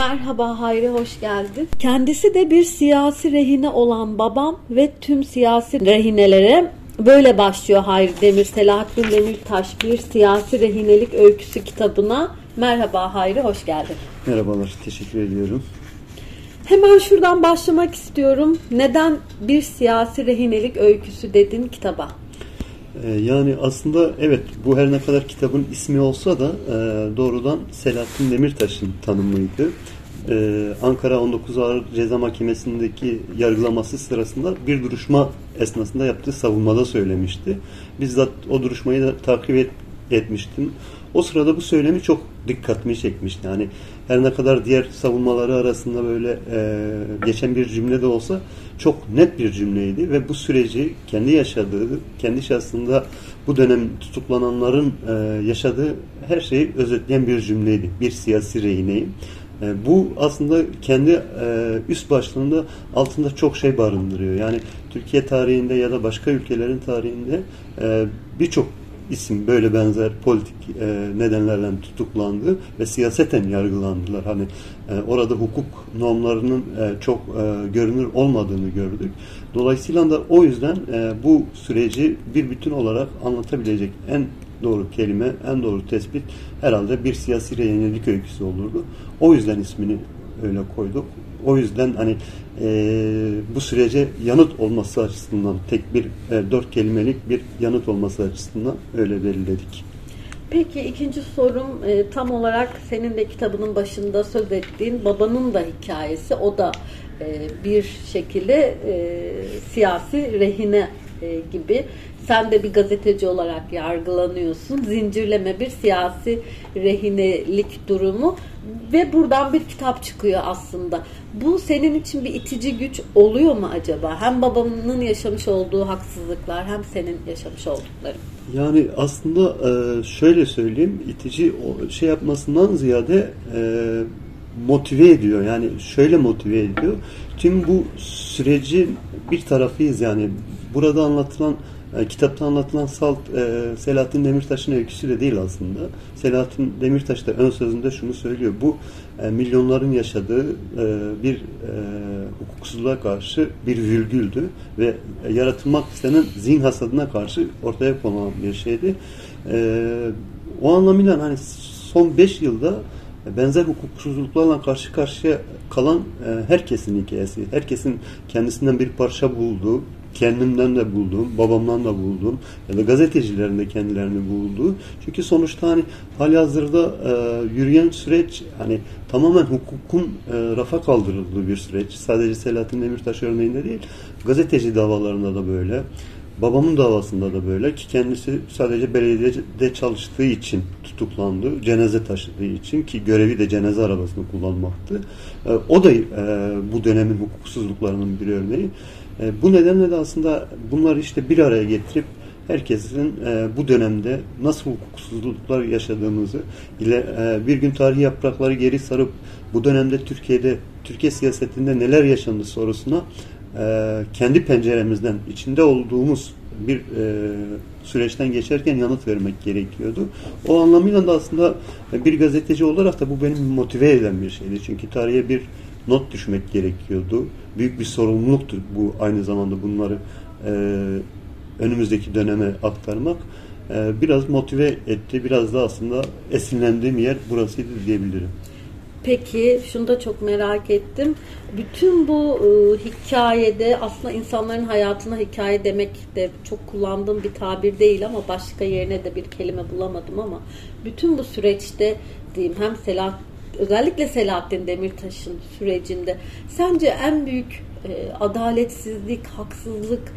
Merhaba Hayri, hoş geldin. Kendisi de bir siyasi rehine olan babam ve tüm siyasi rehinelere böyle başlıyor Hayri Demir, Selahattin Demirtaş bir siyasi rehinelik öyküsü kitabına. Merhaba Hayri, hoş geldin. Merhabalar, teşekkür ediyorum. Hemen şuradan başlamak istiyorum. Neden bir siyasi rehinelik öyküsü dedin kitaba? Ee, yani aslında evet bu her ne kadar kitabın ismi olsa da e, doğrudan Selahattin Demirtaş'ın tanımıydı. Ee, Ankara 19 Ağır Ceza Mahkemesi'ndeki yargılaması sırasında bir duruşma esnasında yaptığı savunmada söylemişti. Bizzat o duruşmayı da takip et, etmiştim. O sırada bu söylemi çok dikkatimi çekmişti. Yani her ne kadar diğer savunmaları arasında böyle e, geçen bir cümle de olsa çok net bir cümleydi ve bu süreci kendi yaşadığı, kendi şahsında bu dönem tutuklananların e, yaşadığı her şeyi özetleyen bir cümleydi. Bir siyasi rehineyim. E, bu aslında kendi e, üst başlığında altında çok şey barındırıyor. Yani Türkiye tarihinde ya da başka ülkelerin tarihinde e, birçok isim böyle benzer politik e, nedenlerden tutuklandı ve siyaseten yargılandılar. Hani orada hukuk normlarının çok görünür olmadığını gördük. Dolayısıyla da o yüzden bu süreci bir bütün olarak anlatabilecek en doğru kelime, en doğru tespit herhalde bir siyasi yenilik öyküsü olurdu. O yüzden ismini öyle koyduk. O yüzden hani e, bu sürece yanıt olması açısından tek bir e, dört kelimelik bir yanıt olması açısından öyle belirledik. Peki ikinci sorum e, tam olarak senin de kitabının başında söz ettiğin babanın da hikayesi. O da e, bir şekilde e, siyasi rehine e, gibi. Sen de bir gazeteci olarak yargılanıyorsun. Zincirleme bir siyasi rehinelik durumu ve buradan bir kitap çıkıyor aslında. Bu senin için bir itici güç oluyor mu acaba? Hem babamın yaşamış olduğu haksızlıklar hem senin yaşamış oldukların. Yani aslında e, şöyle söyleyeyim, itici şey yapmasından ziyade e, motive ediyor. Yani şöyle motive ediyor. Tüm bu sürecin bir tarafıyız yani. Burada anlatılan e, kitapta anlatılan Salt e, Selahattin Demirtaş'ın öyküsü de değil aslında. Selahattin Demirtaş da ön sözünde şunu söylüyor. Bu e, milyonların yaşadığı e, bir e, hukuksuzluğa karşı bir virgüldü ve e, yaratılmak istenen zihin hasadına karşı ortaya konan bir şeydi. E, o anlamıyla hani son 5 yılda benzer hukuksuzluklarla karşı karşıya kalan e, herkesin hikayesi. Herkesin kendisinden bir parça bulduğu, kendimden de buldum, babamdan da buldum ya da gazetecilerin de kendilerini bulduğu. Çünkü sonuçta hani hali hazırda e, yürüyen süreç hani tamamen hukukun e, rafa kaldırıldığı bir süreç. Sadece Selahattin Demirtaş örneğinde değil, gazeteci davalarında da böyle. Babamın davasında da böyle ki kendisi sadece belediyede çalıştığı için tutuklandı. Cenaze taşıdığı için ki görevi de cenaze arabasını kullanmaktı. E, o da e, bu dönemin hukuksuzluklarının bir örneği. E, bu nedenle de aslında bunları işte bir araya getirip herkesin e, bu dönemde nasıl hukuksuzluklar yaşadığımızı ile e, bir gün tarihi yaprakları geri sarıp bu dönemde Türkiye'de Türkiye siyasetinde neler yaşandı sorusuna kendi penceremizden içinde olduğumuz bir e, süreçten geçerken yanıt vermek gerekiyordu. O anlamıyla da aslında bir gazeteci olarak da bu benim motive eden bir şeydi. Çünkü tarihe bir not düşmek gerekiyordu. Büyük bir sorumluluktur bu aynı zamanda bunları e, önümüzdeki döneme aktarmak. E, biraz motive etti. Biraz da aslında esinlendiğim yer burasıydı diyebilirim. Peki şunu da çok merak ettim. Bütün bu e, hikayede aslında insanların hayatına hikaye demek de çok kullandığım bir tabir değil ama başka yerine de bir kelime bulamadım ama bütün bu süreçte diyeyim hem Selah özellikle Selahattin Demirtaş'ın sürecinde sence en büyük e, adaletsizlik, haksızlık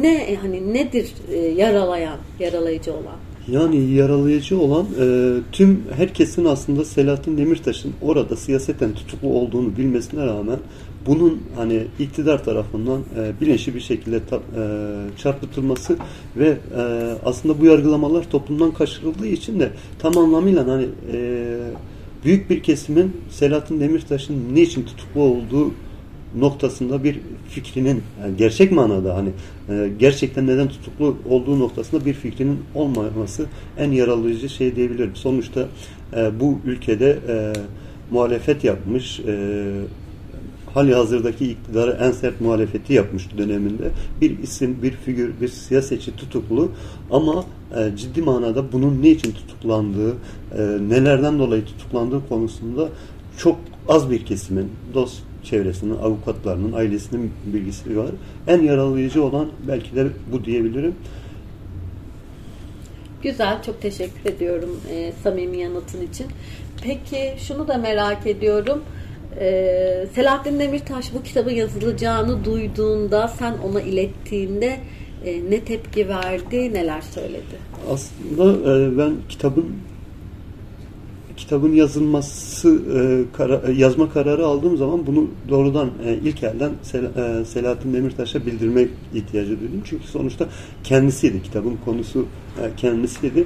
ne hani nedir e, yaralayan, yaralayıcı olan? Yani yaralayıcı olan e, tüm herkesin aslında Selahattin Demirtaş'ın orada siyaseten tutuklu olduğunu bilmesine rağmen bunun hani iktidar tarafından e, bilinçli bir şekilde ta, e, çarpıtılması ve e, aslında bu yargılamalar toplumdan kaçırıldığı için de tam anlamıyla hani e, büyük bir kesimin Selahattin Demirtaş'ın niçin tutuklu olduğu noktasında bir fikrinin yani gerçek manada hani e, gerçekten neden tutuklu olduğu noktasında bir fikrinin olmaması en yaralayıcı şey diyebilirim. Sonuçta e, bu ülkede e, muhalefet yapmış. E, hali hazırdaki iktidarı en sert muhalefeti yapmış döneminde. Bir isim, bir figür, bir siyasetçi tutuklu ama e, ciddi manada bunun ne için tutuklandığı, e, nelerden dolayı tutuklandığı konusunda çok az bir kesimin, dost çevresinin, avukatlarının, ailesinin bilgisi var. En yaralayıcı olan belki de bu diyebilirim. Güzel, çok teşekkür ediyorum e, samimi yanıtın için. Peki şunu da merak ediyorum. E, Selahattin Demirtaş bu kitabın yazılacağını duyduğunda, sen ona ilettiğinde e, ne tepki verdi, neler söyledi? Aslında e, ben kitabın kitabın yazılması e, yazma kararı aldığım zaman bunu doğrudan ilk elden Sel, Selahattin Demirtaş'a bildirme ihtiyacı duydum. Çünkü sonuçta kendisiydi. Kitabın konusu kendisiydi.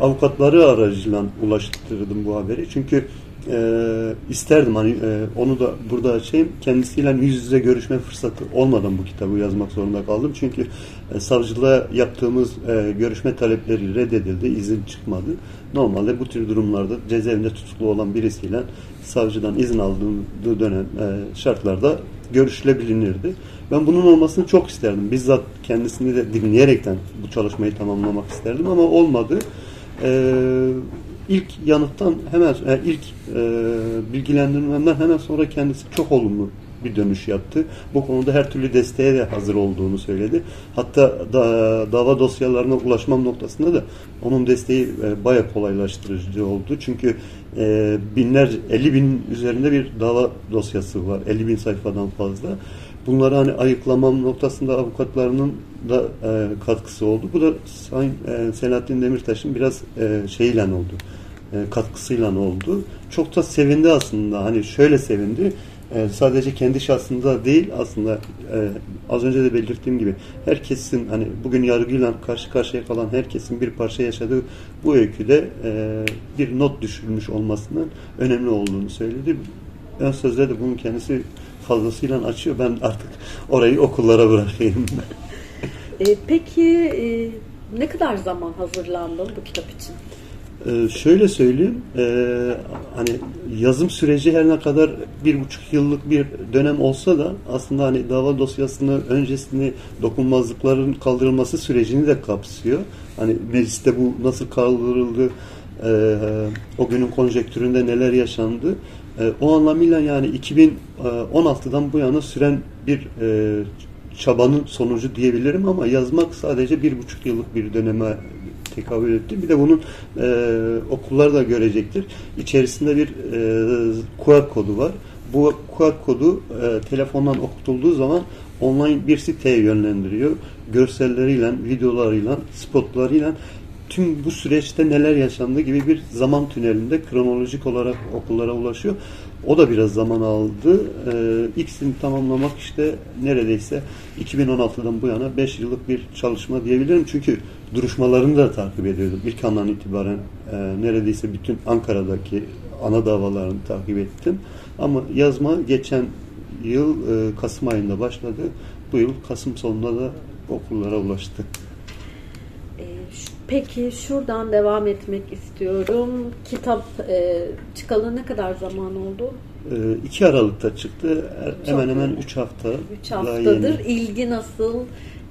Avukatları aracıyla ulaştırdım bu haberi. Çünkü e, isterdim hani e, onu da burada açayım. Kendisiyle yüz yüze görüşme fırsatı olmadan bu kitabı yazmak zorunda kaldım. Çünkü e, savcılığa yaptığımız e, görüşme talepleri reddedildi. izin çıkmadı. Normalde bu tür durumlarda cezaevinde tutuklu olan birisiyle savcıdan izin aldığı dönem e, şartlarda görüşülebilinirdi. Ben bunun olmasını çok isterdim. Bizzat kendisini de dinleyerekten bu çalışmayı tamamlamak isterdim ama olmadı. Eee ilk yanıttan hemen yani ilk e, bilgilendirmemden hemen sonra kendisi çok olumlu bir dönüş yaptı. Bu konuda her türlü desteğe de hazır olduğunu söyledi. Hatta da, dava dosyalarına ulaşmam noktasında da onun desteği e, baya kolaylaştırıcı oldu. Çünkü e, binlerce, 50 bin üzerinde bir dava dosyası var. 50 bin sayfadan fazla. Bunları hani ayıklamam noktasında avukatlarının da e, katkısı oldu. Bu da Sayın e, Selahattin Demirtaş'ın biraz e, şeyle oldu. E, katkısıyla oldu. Çok da sevindi aslında. Hani şöyle sevindi. E, sadece kendi şahsında değil aslında e, az önce de belirttiğim gibi herkesin hani bugün yargıyla karşı karşıya kalan herkesin bir parça yaşadığı bu öyküde e, bir not düşürmüş olmasının önemli olduğunu söyledi. Ön sözde de bunun kendisi fazlasıyla açıyor. Ben artık orayı okullara bırakayım. e, peki e, ne kadar zaman hazırlandın bu kitap için? Ee, şöyle söyleyeyim, e, hani yazım süreci her ne kadar bir buçuk yıllık bir dönem olsa da aslında hani dava dosyasını öncesini dokunmazlıkların kaldırılması sürecini de kapsıyor. Hani mecliste bu nasıl kaldırıldı, e, o günün konjektüründe neler yaşandı. E, o anlamıyla yani 2016'dan bu yana süren bir e, çabanın sonucu diyebilirim ama yazmak sadece bir buçuk yıllık bir döneme tekabül etti. Bir de bunun e, okullar da görecektir. İçerisinde bir e, QR kodu var. Bu QR kodu e, telefondan okutulduğu zaman online bir siteye yönlendiriyor. Görselleriyle, videolarıyla, spotlarıyla tüm bu süreçte neler yaşandığı gibi bir zaman tünelinde kronolojik olarak okullara ulaşıyor. O da biraz zaman aldı. Ee, ikisini tamamlamak işte neredeyse 2016'dan bu yana 5 yıllık bir çalışma diyebilirim. Çünkü duruşmalarını da takip ediyordum. İlk andan itibaren e, neredeyse bütün Ankara'daki ana davalarını takip ettim. Ama yazma geçen yıl e, Kasım ayında başladı. Bu yıl Kasım sonunda da okullara ulaştı. Peki şuradan devam etmek istiyorum. Kitap e, çıkalı ne kadar zaman oldu? E, 2 Aralık'ta çıktı. Çok hemen hemen 3 hafta. 3 haftadır. İlgi nasıl?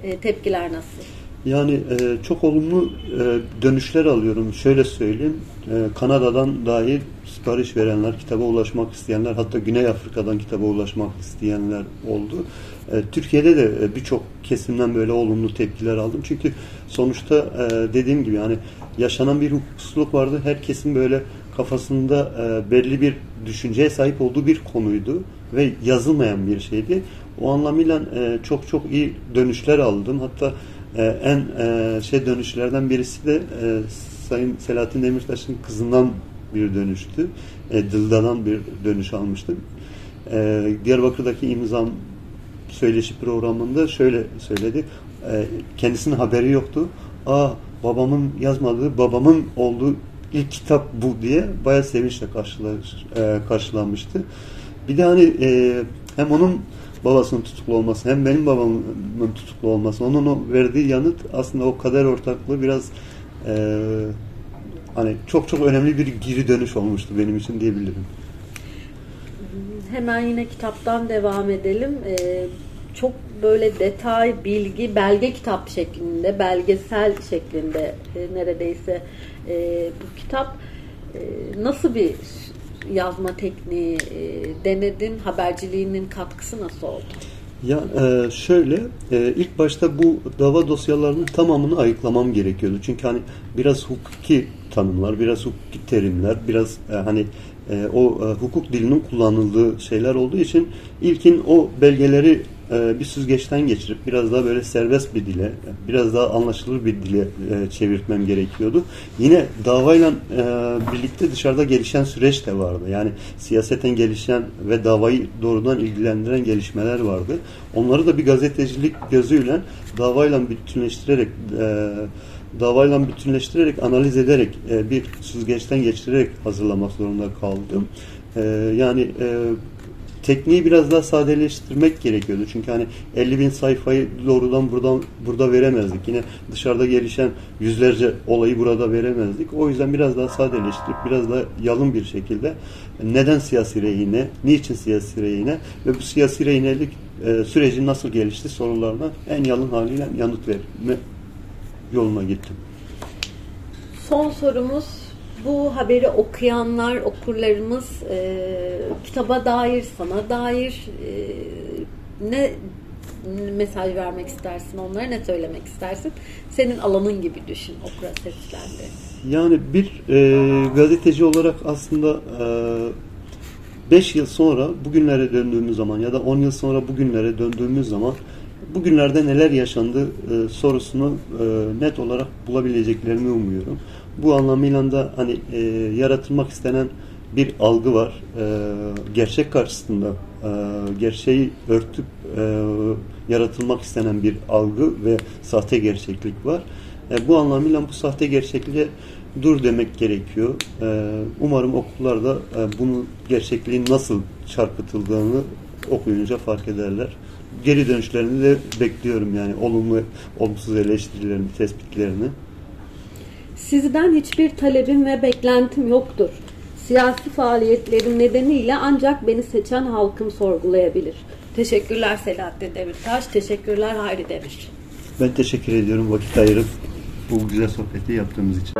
E, tepkiler nasıl? Yani e, çok olumlu e, dönüşler alıyorum. Şöyle söyleyeyim. E, Kanada'dan dahil sipariş verenler, kitaba ulaşmak isteyenler, hatta Güney Afrika'dan kitaba ulaşmak isteyenler oldu. E, Türkiye'de de e, birçok kesimden böyle olumlu tepkiler aldım. Çünkü sonuçta e, dediğim gibi yani yaşanan bir hukuksuzluk vardı. Herkesin böyle kafasında e, belli bir düşünceye sahip olduğu bir konuydu ve yazılmayan bir şeydi. O anlamıyla e, çok çok iyi dönüşler aldım. Hatta e, en e, şey dönüşlerden birisi de e, Sayın Selahattin Demirtaş'ın kızından bir dönüştü. E, Dilda'dan bir dönüş almıştım. E, Diyarbakır'daki imzam söyleşi programında şöyle söyledi. E, kendisinin haberi yoktu. Aa babamın yazmadığı, babamın olduğu ilk kitap bu diye bayağı sevinçle karşılaş, e, karşılanmıştı. Bir de hani e, hem onun babasının tutuklu olması hem benim babamın tutuklu olması onun o verdiği yanıt aslında o kader ortaklığı biraz e, hani çok çok önemli bir geri dönüş olmuştu benim için diyebilirim. hemen yine kitaptan devam edelim. Ee, çok böyle detay, bilgi, belge kitap şeklinde, belgesel şeklinde e, neredeyse e, bu kitap e, nasıl bir yazma tekniği e, denedin? Haberciliğinin katkısı nasıl oldu? Ya e, şöyle e, ilk başta bu dava dosyalarının tamamını ayıklamam gerekiyordu. Çünkü hani biraz hukuki tanımlar, biraz hukuki terimler, biraz e, hani e, o e, hukuk dilinin kullanıldığı şeyler olduğu için ilkin o belgeleri e, bir süzgeçten geçirip biraz daha böyle serbest bir dile, biraz daha anlaşılır bir dile e, çevirtmem gerekiyordu. Yine davayla e, birlikte dışarıda gelişen süreç de vardı. Yani siyaseten gelişen ve davayı doğrudan ilgilendiren gelişmeler vardı. Onları da bir gazetecilik gözüyle davayla bütünleştirerek e, davayla bütünleştirerek, analiz ederek, bir süzgeçten geçirerek hazırlamak zorunda kaldım. Yani e, tekniği biraz daha sadeleştirmek gerekiyordu. Çünkü hani 50 bin sayfayı doğrudan buradan burada veremezdik. Yine dışarıda gelişen yüzlerce olayı burada veremezdik. O yüzden biraz daha sadeleştirip biraz daha yalın bir şekilde neden siyasi rehine, niçin siyasi rehine ve bu siyasi rehinelik e, süreci nasıl gelişti sorularına en yalın haliyle yanıt verme yoluna gittim. Son sorumuz bu haberi okuyanlar, okurlarımız e, kitaba dair, sana dair e, ne mesaj vermek istersin onlara, ne söylemek istersin? Senin alanın gibi düşün, okura seslendi. Yani bir e, gazeteci olarak aslında 5 yıl sonra bugünlere döndüğümüz zaman ya da 10 yıl sonra bugünlere döndüğümüz zaman bugünlerde neler yaşandı e, sorusunu e, net olarak bulabileceklerini umuyorum. Bu anlamıyla da hani e, yaratılmak istenen bir algı var. E, gerçek karşısında e, gerçeği örtüp e, yaratılmak istenen bir algı ve sahte gerçeklik var. E, bu anlamıyla bu sahte gerçekliğe dur demek gerekiyor. E, umarım okullarda e, bunun gerçekliğin nasıl çarpıtıldığını okuyunca fark ederler. Geri dönüşlerini de bekliyorum yani olumlu, olumsuz eleştirilerini, tespitlerini. Sizden hiçbir talebim ve beklentim yoktur. Siyasi faaliyetlerim nedeniyle ancak beni seçen halkım sorgulayabilir. Teşekkürler Selahattin Demirtaş, teşekkürler Hayri Demir. Ben teşekkür ediyorum vakit ayırıp bu güzel sohbeti yaptığımız için.